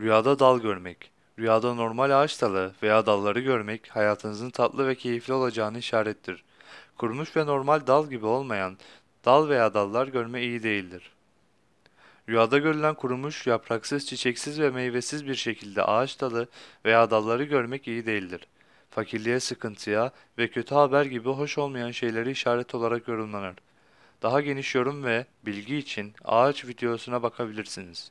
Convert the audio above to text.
Rüyada dal görmek. Rüyada normal ağaç dalı veya dalları görmek hayatınızın tatlı ve keyifli olacağını işarettir. Kurumuş ve normal dal gibi olmayan dal veya dallar görme iyi değildir. Rüyada görülen kurumuş, yapraksız, çiçeksiz ve meyvesiz bir şekilde ağaç dalı veya dalları görmek iyi değildir. Fakirliğe, sıkıntıya ve kötü haber gibi hoş olmayan şeyleri işaret olarak yorumlanır. Daha geniş yorum ve bilgi için ağaç videosuna bakabilirsiniz.